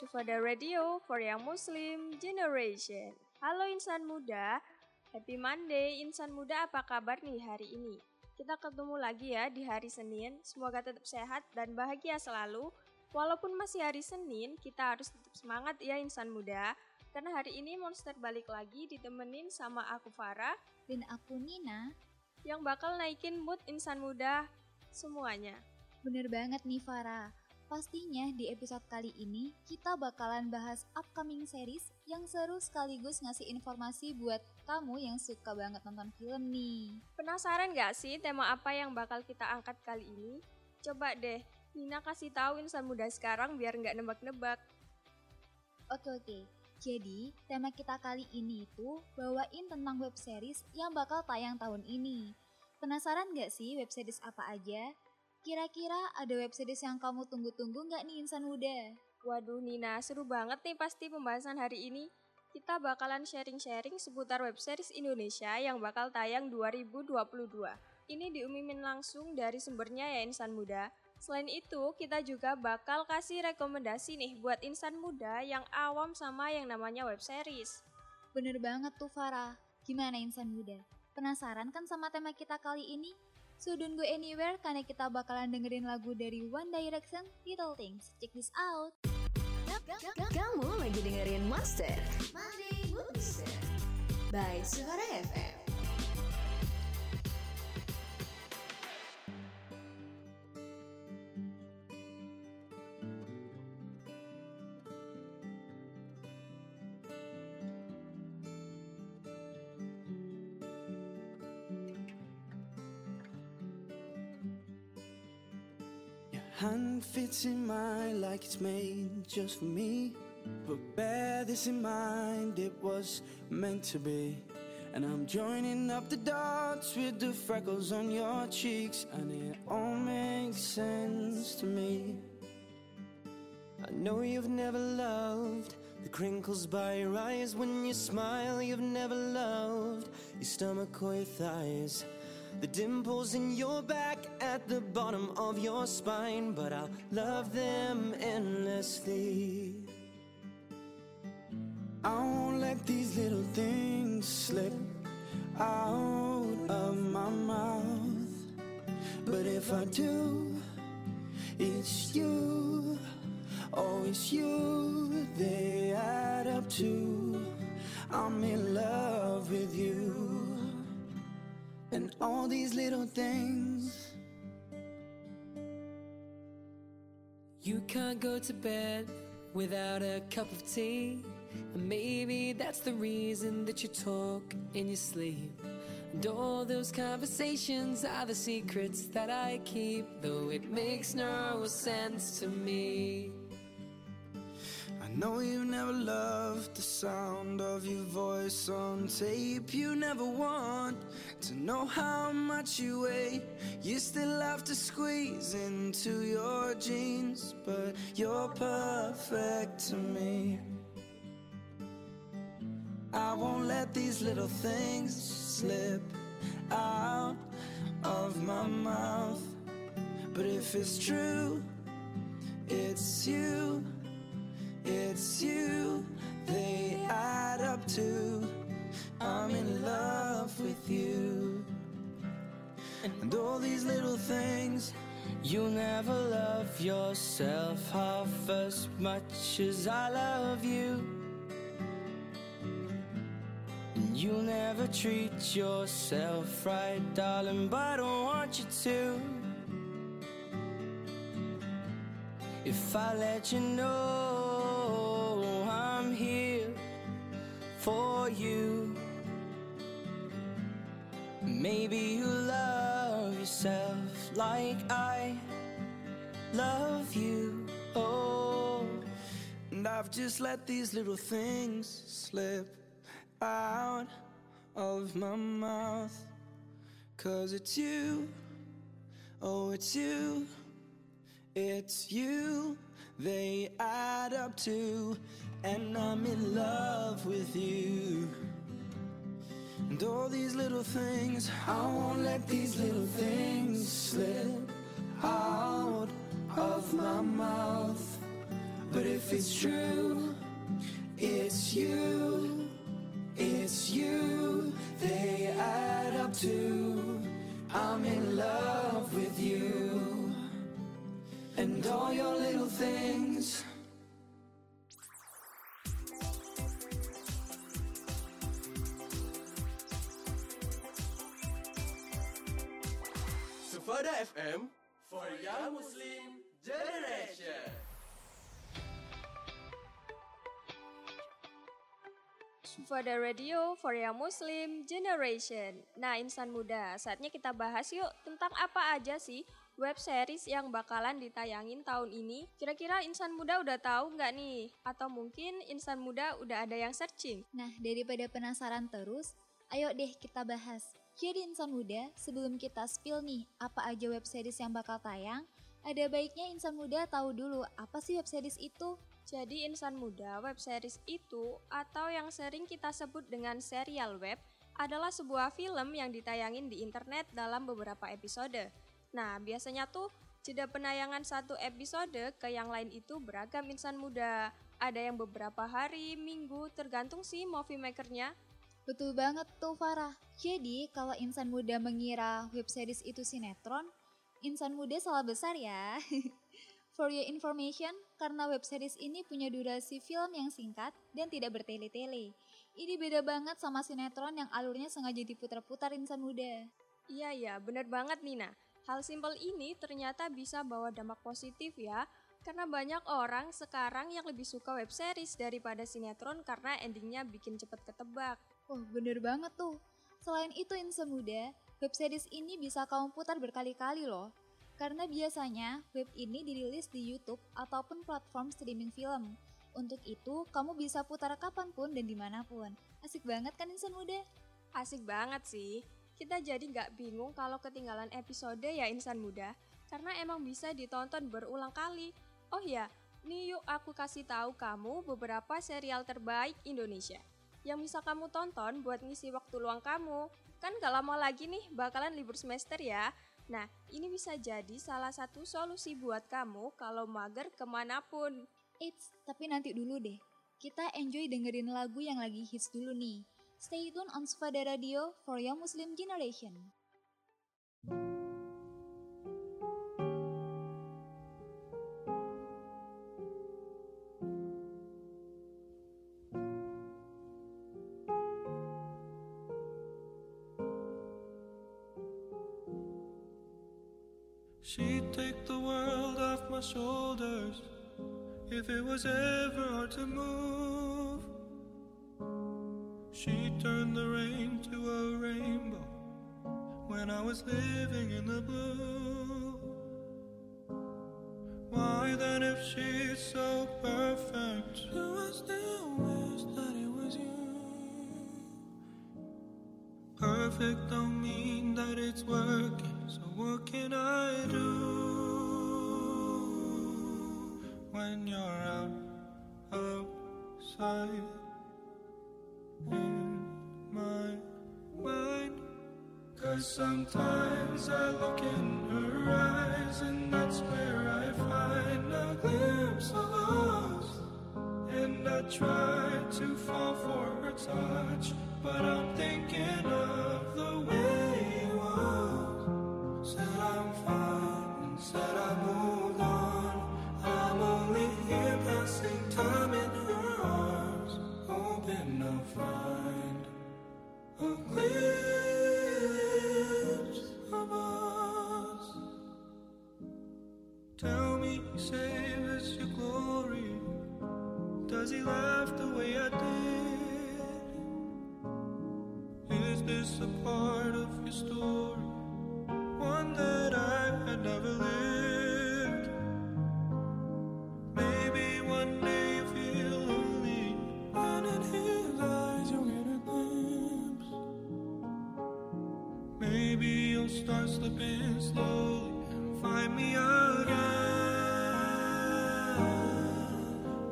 Shufada Radio for Young Muslim Generation. Halo insan muda, Happy Monday insan muda apa kabar nih hari ini? Kita ketemu lagi ya di hari Senin, semoga tetap sehat dan bahagia selalu. Walaupun masih hari Senin, kita harus tetap semangat ya insan muda. Karena hari ini Monster balik lagi ditemenin sama aku Farah dan aku Nina yang bakal naikin mood insan muda semuanya. Bener banget nih Farah. Pastinya di episode kali ini kita bakalan bahas upcoming series yang seru sekaligus ngasih informasi buat kamu yang suka banget nonton film nih. Penasaran gak sih tema apa yang bakal kita angkat kali ini? Coba deh, Nina kasih tahu insan muda sekarang biar nggak nebak-nebak. Oke oke, jadi tema kita kali ini itu bawain tentang web series yang bakal tayang tahun ini. Penasaran gak sih web series apa aja? Kira-kira ada web series yang kamu tunggu-tunggu nggak nih insan muda? Waduh Nina, seru banget nih pasti pembahasan hari ini. Kita bakalan sharing-sharing seputar web series Indonesia yang bakal tayang 2022. Ini diumumin langsung dari sumbernya ya insan muda. Selain itu, kita juga bakal kasih rekomendasi nih buat insan muda yang awam sama yang namanya web series. Bener banget tuh Farah. Gimana insan muda? Penasaran kan sama tema kita kali ini? So don't go anywhere karena kita bakalan dengerin lagu dari One Direction, Little Things. Check this out. Kamu lagi dengerin Monster. Monday Monster. By Suara FM. Hand fits in mine like it's made just for me. But bear this in mind, it was meant to be. And I'm joining up the dots with the freckles on your cheeks, and it all makes sense to me. I know you've never loved the crinkles by your eyes when you smile, you've never loved your stomach or your thighs. The dimples in your back at the bottom of your spine, but I'll love them endlessly. I won't let these little things slip out of my mouth. But if I do, it's you, oh, it's you they add up to. I'm in love with you all these little things. You can't go to bed without a cup of tea. And maybe that's the reason that you talk in your sleep. And all those conversations are the secrets that I keep, though it makes no sense to me. Know you never loved the sound of your voice on tape. You never want to know how much you weigh. You still have to squeeze into your jeans, but you're perfect to me. I won't let these little things slip out of my mouth. But if it's true, it's you, it's you, they add up to. I'm in love with you. And all these little things, You'll never love yourself half as much as I love you. And you'll never treat yourself right, darling, but I don't want you to. If I let you know for you, maybe you love yourself like I love you. Oh. and I've just let these little things slip out of my mouth. Cause it's you, oh, it's you, it's you, they add up to, and I'm in love with you. And all these little things, I won't let these little things slip out of my mouth. But if it's true, Sufada Radio for Young Muslim Generation. Nah, insan muda, saatnya kita bahas yuk tentang apa aja sih web series yang bakalan ditayangin tahun ini. Kira-kira insan muda udah tahu nggak nih? Atau mungkin insan muda udah ada yang searching? Nah, daripada penasaran terus, ayo deh kita bahas. Jadi insan muda, sebelum kita spill nih apa aja web series yang bakal tayang, ada baiknya insan muda tahu dulu apa sih web series itu. Jadi insan muda, web series itu atau yang sering kita sebut dengan serial web adalah sebuah film yang ditayangin di internet dalam beberapa episode. Nah, biasanya tuh jeda penayangan satu episode ke yang lain itu beragam insan muda. Ada yang beberapa hari, minggu, tergantung sih movie makernya. Betul banget tuh Farah. Jadi kalau insan muda mengira web series itu sinetron, insan muda salah besar ya. For your information, karena web series ini punya durasi film yang singkat dan tidak bertele-tele. Ini beda banget sama sinetron yang alurnya sengaja diputar-putar insan muda. Iya ya, bener banget Nina. Hal simpel ini ternyata bisa bawa dampak positif ya, karena banyak orang sekarang yang lebih suka web series daripada sinetron karena endingnya bikin cepet ketebak. Wah bener banget tuh. Selain itu insan muda, web series ini bisa kamu putar berkali-kali loh. Karena biasanya web ini dirilis di YouTube ataupun platform streaming film. Untuk itu, kamu bisa putar kapan pun dan di mana pun. Asik banget kan insan muda? Asik banget sih. Kita jadi nggak bingung kalau ketinggalan episode ya insan muda, karena emang bisa ditonton berulang kali. Oh ya, nih yuk aku kasih tahu kamu beberapa serial terbaik Indonesia yang bisa kamu tonton buat ngisi waktu luang kamu. Kan gak lama lagi nih bakalan libur semester ya. Nah, ini bisa jadi salah satu solusi buat kamu kalau mager ke mana pun. Eits, tapi nanti dulu deh. Kita enjoy dengerin lagu yang lagi hits dulu nih. Stay tune on Sufada Radio for Young Muslim Generation. She'd take the world off my shoulders if it was ever hard to move. She turned the rain to a rainbow when I was living in the blue. Why then, if she's so perfect, do I still wish that it was you? Perfect don't mean that it's working, what can I do when you're out outside in my mind? Cause sometimes I look in her eyes, and that's where I find a glimpse of us. And I try to fall for her touch, but I'm thinking of the way slipping slowly and find me again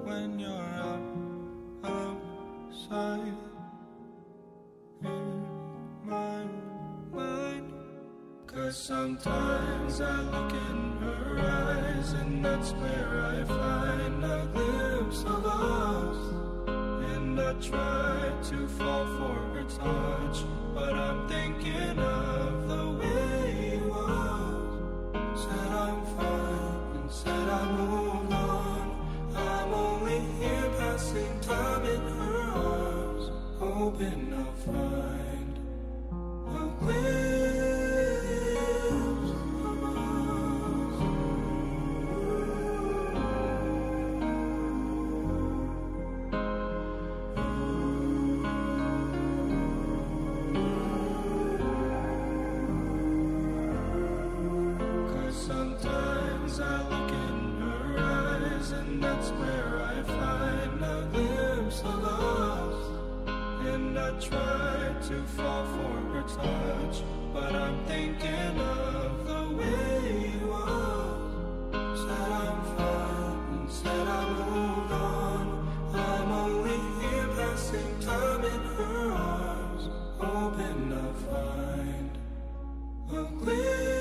when you're out outside in my mind. Cause sometimes I look in her eyes, and that's where I find a glimpse. of us. And I try to fall for her touch, but I'm thinking of the burn. But I'm thinking of the way it was. Said I'm fine said I moved on. I'm only here passing time in her arms, hoping I'll find a glimpse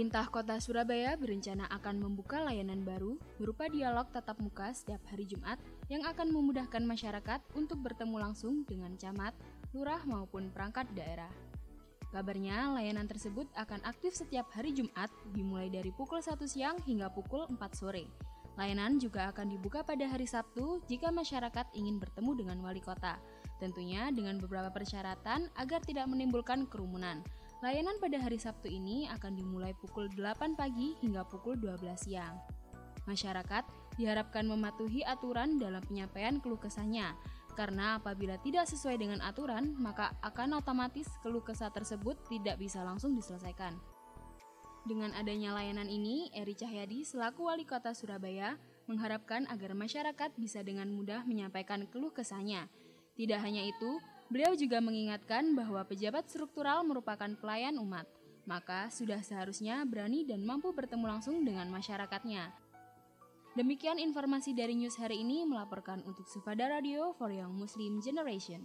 Pemerintah Kota Surabaya berencana akan membuka layanan baru berupa dialog tatap muka setiap hari Jumat yang akan memudahkan masyarakat untuk bertemu langsung dengan camat, lurah maupun perangkat daerah. Kabarnya, layanan tersebut akan aktif setiap hari Jumat dimulai dari pukul 1 siang hingga pukul 4 sore. Layanan juga akan dibuka pada hari Sabtu jika masyarakat ingin bertemu dengan wali kota, tentunya dengan beberapa persyaratan agar tidak menimbulkan kerumunan. Layanan pada hari Sabtu ini akan dimulai pukul 8 pagi hingga pukul 12 siang. Masyarakat diharapkan mematuhi aturan dalam penyampaian keluh kesahnya, karena apabila tidak sesuai dengan aturan, maka akan otomatis keluh kesah tersebut tidak bisa langsung diselesaikan. Dengan adanya layanan ini, Eri Cahyadi selaku wali kota Surabaya mengharapkan agar masyarakat bisa dengan mudah menyampaikan keluh kesahnya. Tidak hanya itu, beliau juga mengingatkan bahwa pejabat struktural merupakan pelayan umat, maka sudah seharusnya berani dan mampu bertemu langsung dengan masyarakatnya. Demikian informasi dari news hari ini melaporkan untuk Sufada Radio for Young Muslim Generation.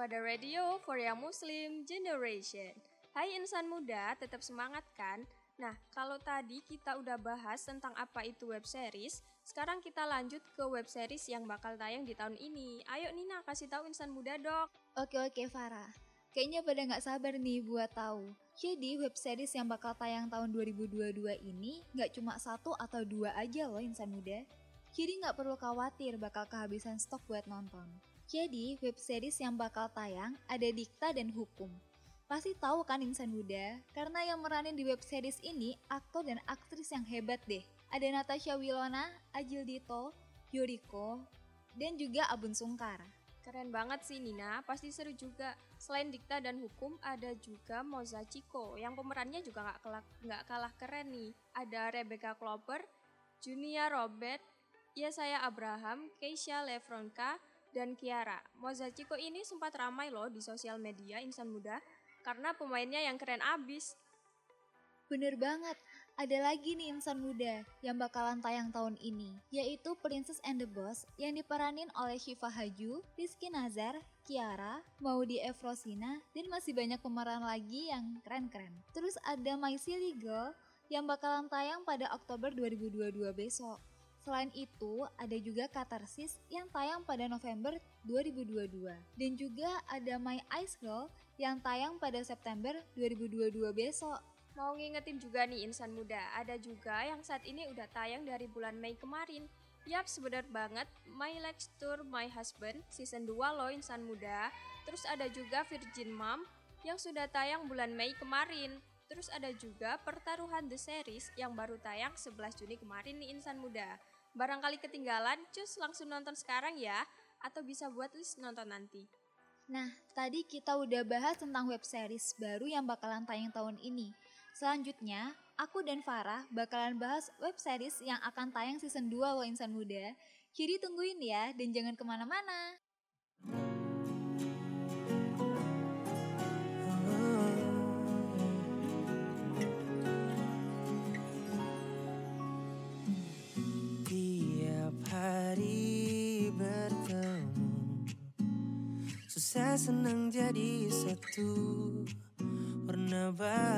Sufada Radio for Young Muslim Generation. Hai insan muda, tetap semangat kan? Nah, kalau tadi kita udah bahas tentang apa itu web series, sekarang kita lanjut ke web series yang bakal tayang di tahun ini. Ayo Nina, kasih tahu insan muda dok. Oke oke Farah, kayaknya pada nggak sabar nih buat tahu. Jadi web series yang bakal tayang tahun 2022 ini nggak cuma satu atau dua aja loh insan muda. Jadi nggak perlu khawatir bakal kehabisan stok buat nonton. Jadi web series yang bakal tayang ada Dikta dan Hukum. Pasti tahu kan insan muda? Karena yang meranin di web series ini aktor dan aktris yang hebat deh. Ada Natasha Wilona, Ajil Dito, Yoriko, dan juga Abun Sungkar. Keren banget sih Nina, pasti seru juga. Selain Dikta dan Hukum, ada juga Moza Chico yang pemerannya juga nggak kalah, nggak kalah keren nih. Ada Rebecca Clover, Junia Robert, Yesaya Abraham, Keisha Lefronka, dan Kiara. Moza Chico ini sempat ramai loh di sosial media insan muda karena pemainnya yang keren abis. Bener banget, ada lagi nih insan muda yang bakalan tayang tahun ini, yaitu Princess and the Boss yang diperanin oleh Syifa Haju, Rizky Nazar, Kiara, Maudi Efrosina, dan masih banyak pemeran lagi yang keren-keren. Terus ada My Silly Girl yang bakalan tayang pada Oktober 2022 besok. Selain itu, ada juga Katarsis yang tayang pada November 2022. Dan juga ada My Ice Girl yang tayang pada September 2022 besok. Mau ngingetin juga nih insan muda, ada juga yang saat ini udah tayang dari bulan Mei kemarin. Yap, sebenar banget, My Legs Tour My Husband season 2 loh insan muda. Terus ada juga Virgin Mom yang sudah tayang bulan Mei kemarin. Terus ada juga Pertaruhan The Series yang baru tayang 11 Juni kemarin nih insan muda. Barangkali ketinggalan, cus langsung nonton sekarang ya, atau bisa buat list nonton nanti. Nah, tadi kita udah bahas tentang web series baru yang bakalan tayang tahun ini. Selanjutnya, aku dan Farah bakalan bahas web series yang akan tayang season 2 loh insan muda. Jadi tungguin ya, dan jangan ke mana-mana. Senang jadi satu. Warna baru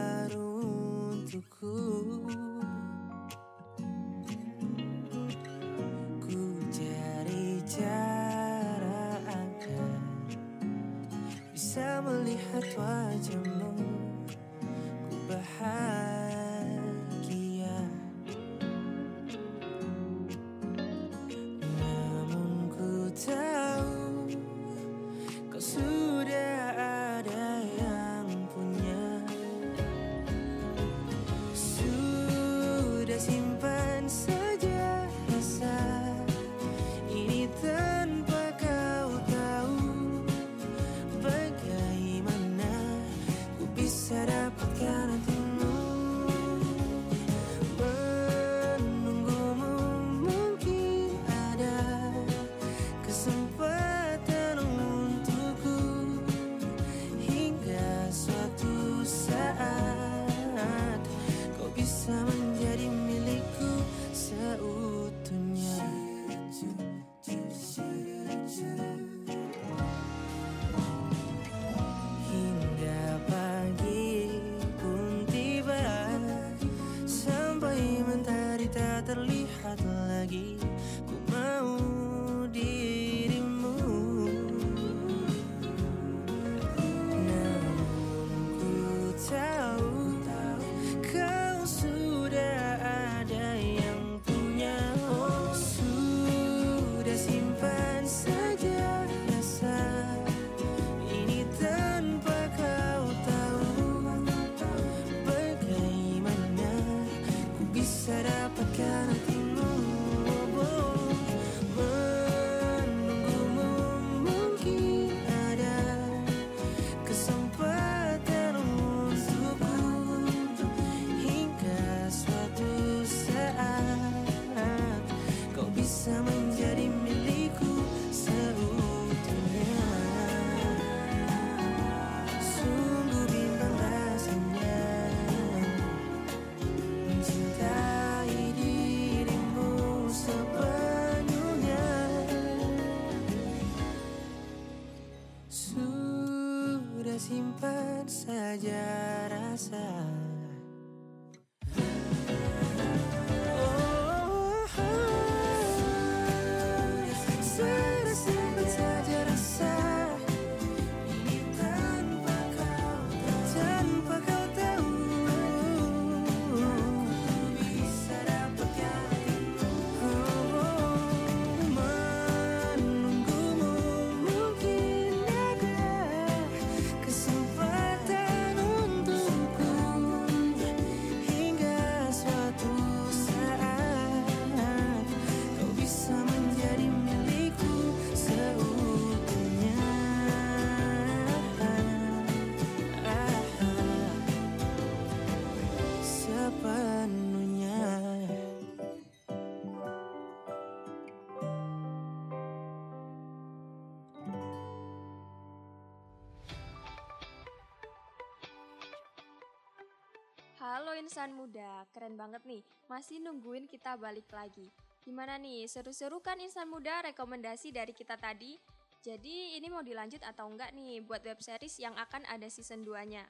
insan muda, keren banget nih. Masih nungguin kita balik lagi. Gimana nih, seru-seru kan insan muda rekomendasi dari kita tadi? Jadi ini mau dilanjut atau enggak nih buat web series yang akan ada season 2-nya?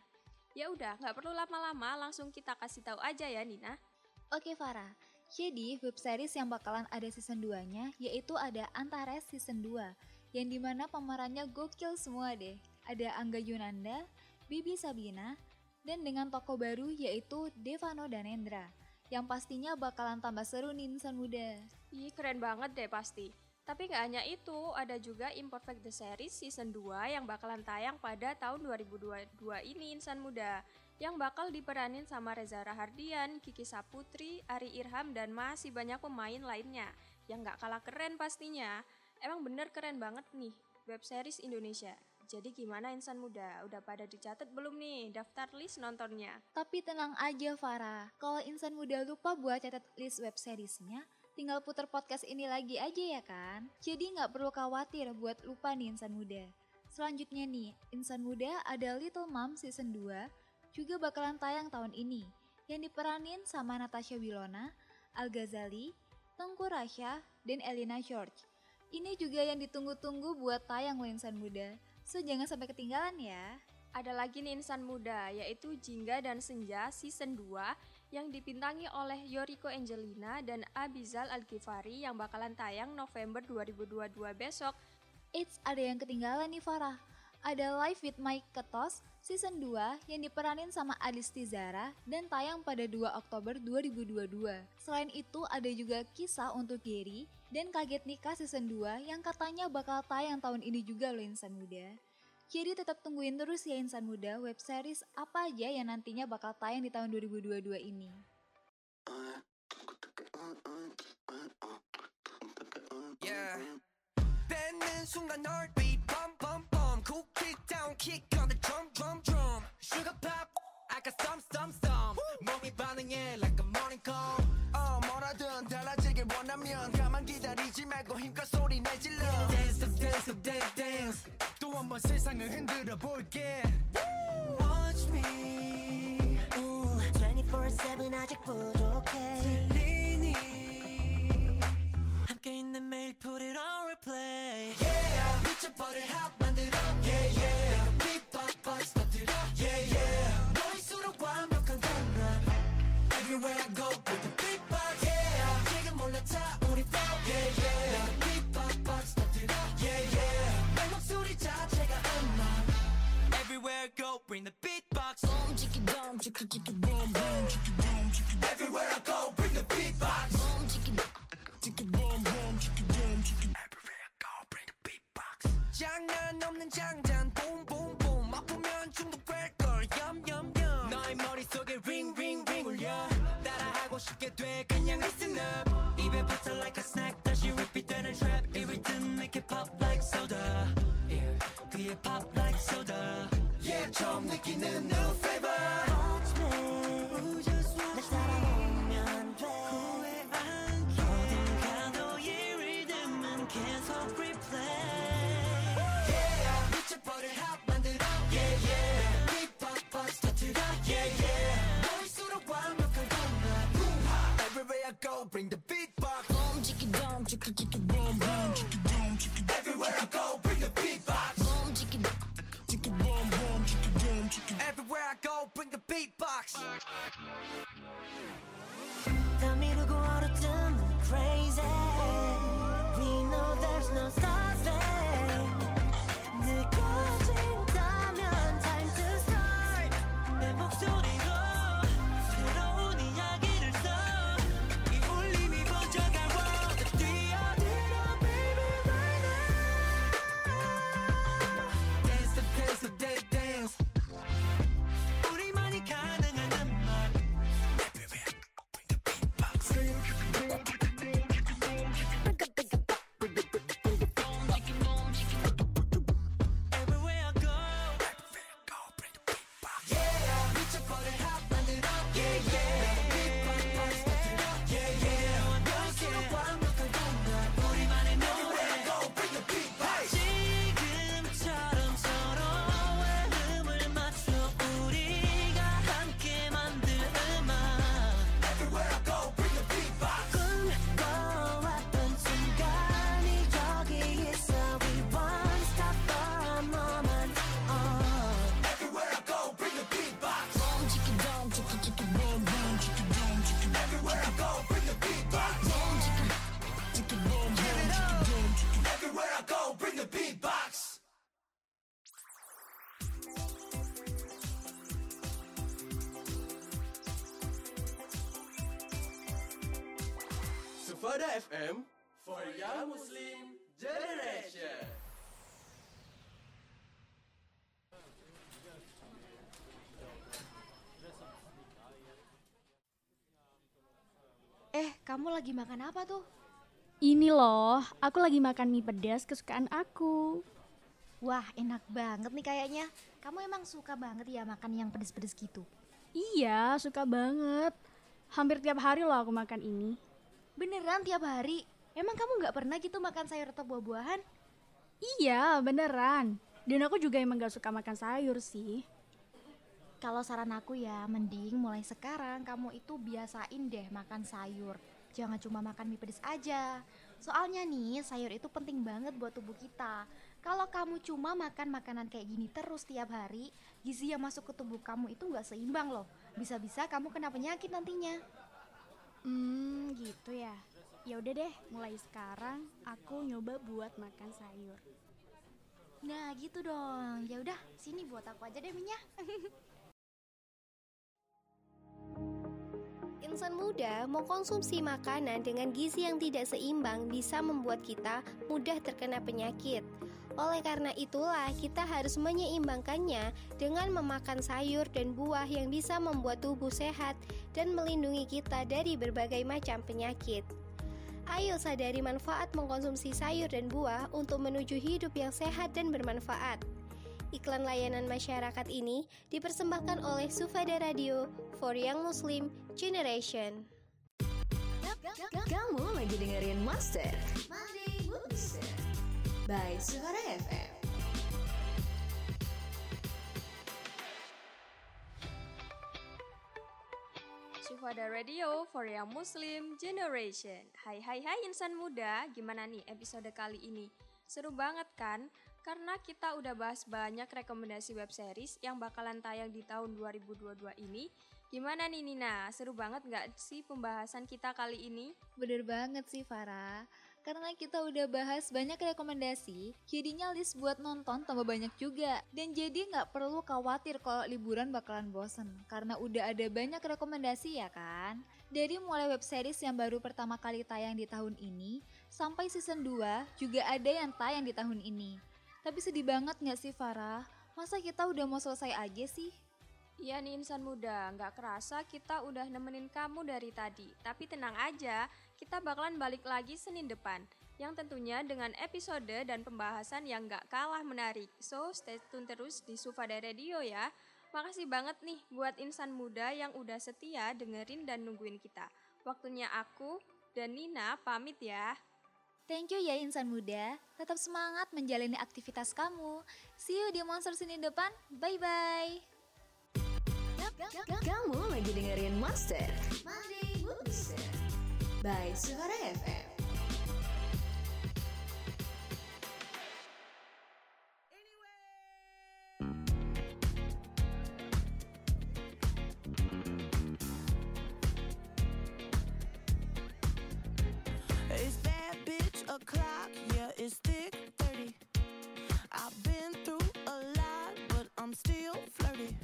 Ya udah, nggak perlu lama-lama, langsung kita kasih tahu aja ya Nina. Oke Farah, Jadi, web series yang bakalan ada season 2-nya yaitu ada Antares season 2 yang di mana pemerannya gokil semua deh. Ada Angga Yunanda, Bibi Sabina, dan dengan tokoh baru yaitu Devano Danendra yang pastinya bakalan tambah seru nih insan muda. Ih, keren banget deh pasti. Tapi nggak hanya itu, ada juga Imperfect the Series Season 2 yang bakalan tayang pada tahun 2022 ini insan muda yang bakal diperanin sama Reza Rahardian, Kiki Saputri, Ari Irham, dan masih banyak pemain lainnya yang gak kalah keren pastinya. Emang bener keren banget nih web series Indonesia. Jadi gimana insan muda? Udah pada dicatat belum nih daftar list nontonnya? Tapi tenang aja Farah, kalau insan muda lupa buat catat list web seriesnya, tinggal putar podcast ini lagi aja ya kan? Jadi nggak perlu khawatir buat lupa nih insan muda. Selanjutnya nih, insan muda ada Little Mom season 2 juga bakalan tayang tahun ini yang diperanin sama Natasha Wilona, Al Ghazali, Tengku Rasya, dan Elina George. Ini juga yang ditunggu-tunggu buat tayang lo insan muda, so jangan sampai ketinggalan ya. Ada lagi nih insan muda, yaitu Jingga dan Senja season 2 yang dipintangi oleh Yoriko Angelina dan Abizal Al-Ghifari yang bakalan tayang November 2022 besok. Eits, ada yang ketinggalan nih Farah. Ada Live with Mike Ketos season 2 yang diperanin sama Adis Tizara dan tayang pada 2 Oktober 2022. Selain itu ada juga kisah untuk Gary dan Kaget Nikah season 2 yang katanya bakal tayang tahun ini juga loh insan muda. Jadi tetap tungguin terus ya insan muda web series apa aja yang nantinya bakal tayang di tahun 2022 ini. Yeah. sugar pop I got some some some 몸이 반응해 like a morning call 어 뭐라든 달라지길 원하면 가만 기다리지 말고 힘껏 소리 내질러 dance up dance up dance dance 또 한 번 세상을 흔들어 볼게 watch me 24-7 아직 부족해 들리니 함께 있는 매일 put it on replay Yeah 미쳐버릴 핫 만들어 Yeah yeah 빅박박스 터뜨려 Yeah yeah 너일수록 완벽한 공간 Everywhere I go with the big box Yeah 지금 올라타 우리 flow Yeah yeah 빅박박스 터뜨려 Yeah yeah 내 목소리 자체가 음악 everywhere I go bring the beatbox Everywhere I go bring the beatbox 장난 없는 장단 따라하고 싶게 돼 그냥 listen up 입에 붙어 like a snack 다시 repeat 되는 trap 이 rhythm make it pop like soda yeah 그게 pop like soda Yeah 처음 느끼는 new flavor bring the beat back Boom, chicka, down, chicka, chicka, boom, boom, chicka, down, chicka Everywhere I go, bring the beat back Boom, chicka, chicka, boom, boom, chicka, down, chicka Everywhere I go, bring the beat back Tell me to go out of town, crazy. FM for Young Muslim Generation. Eh, kamu lagi makan apa tuh? Ini loh, aku lagi makan mie pedas kesukaan aku. Wah, enak banget nih kayaknya. Kamu emang suka banget ya makan yang pedes-pedes gitu? Iya, suka banget. Hampir tiap hari loh aku makan ini. Beneran tiap hari? Emang kamu nggak pernah gitu makan sayur atau buah-buahan? Iya, beneran. Dan aku juga emang gak suka makan sayur sih. Kalau saran aku ya, mending mulai sekarang kamu itu biasain deh makan sayur. Jangan cuma makan mie pedes aja. Soalnya nih, sayur itu penting banget buat tubuh kita. Kalau kamu cuma makan makanan kayak gini terus tiap hari, gizi yang masuk ke tubuh kamu itu nggak seimbang loh. Bisa-bisa kamu kena penyakit nantinya. Hmm, gitu ya. Ya udah deh, mulai sekarang aku nyoba buat makan sayur. Nah gitu dong. Ya udah, sini buat aku aja deh minyak. Insan muda mengkonsumsi makanan dengan gizi yang tidak seimbang bisa membuat kita mudah terkena penyakit. Oleh karena itulah, kita harus menyeimbangkannya dengan memakan sayur dan buah yang bisa membuat tubuh sehat dan melindungi kita dari berbagai macam penyakit. Ayo sadari manfaat mengkonsumsi sayur dan buah untuk menuju hidup yang sehat dan bermanfaat. Iklan layanan masyarakat ini dipersembahkan oleh Sufada Radio for Young Muslim Generation. Kamu lagi dengerin Monster Monday Booster by Suara FM. Sufada Radio for Young Muslim Generation. Hai hai hai insan muda, gimana nih episode kali ini? Seru banget kan? Karena kita udah bahas banyak rekomendasi web series yang bakalan tayang di tahun 2022 ini. Gimana nih Nina? Seru banget nggak sih pembahasan kita kali ini? Bener banget sih Farah. Karena kita udah bahas banyak rekomendasi, jadinya list buat nonton tambah banyak juga. Dan jadi nggak perlu khawatir kalau liburan bakalan bosen, karena udah ada banyak rekomendasi ya kan? Dari mulai web series yang baru pertama kali tayang di tahun ini, sampai season 2 juga ada yang tayang di tahun ini. Tapi sedih banget nggak sih Farah? Masa kita udah mau selesai aja sih? Iya nih insan muda, nggak kerasa kita udah nemenin kamu dari tadi. Tapi tenang aja, kita bakalan balik lagi Senin depan. Yang tentunya dengan episode dan pembahasan yang nggak kalah menarik. So, stay tune terus di Sufada Radio ya. Makasih banget nih buat insan muda yang udah setia dengerin dan nungguin kita. Waktunya aku dan Nina pamit ya. Thank you ya insan muda, tetap semangat menjalani aktivitas kamu. See you di Monster Senin depan, bye-bye. Kamu lagi dengerin Monster Monday Booster by Suara FM. O'clock, yeah, it's thick 30. I've been through a lot, but I'm still flirty.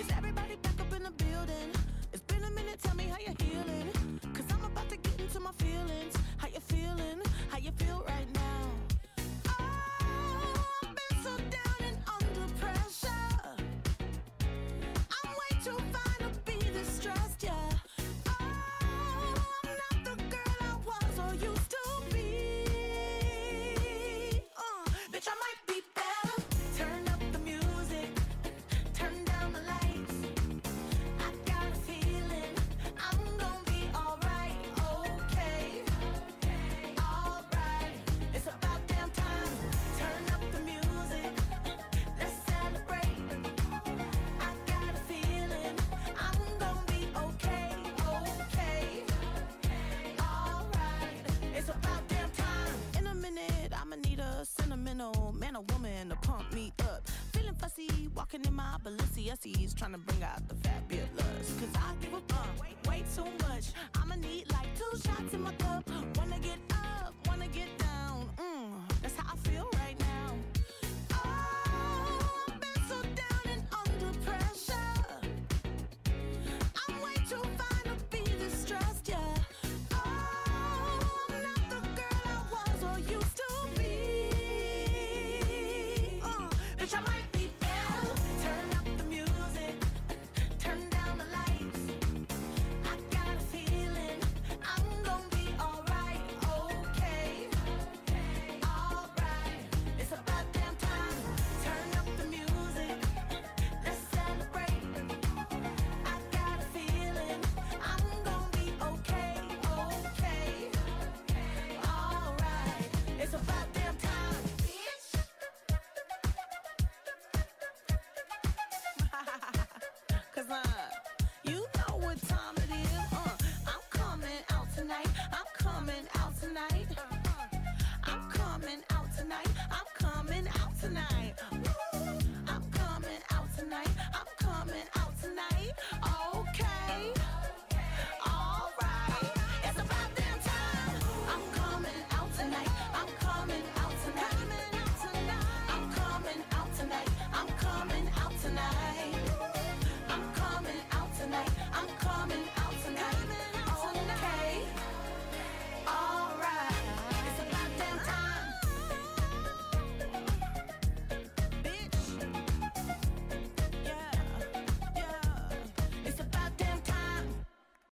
Is everybody back up in the building? It's been a minute, tell me how you're healing. Into my feelings. How you feeling? How you feel right now? Bessie, he's trying to bring out the fat bitch. You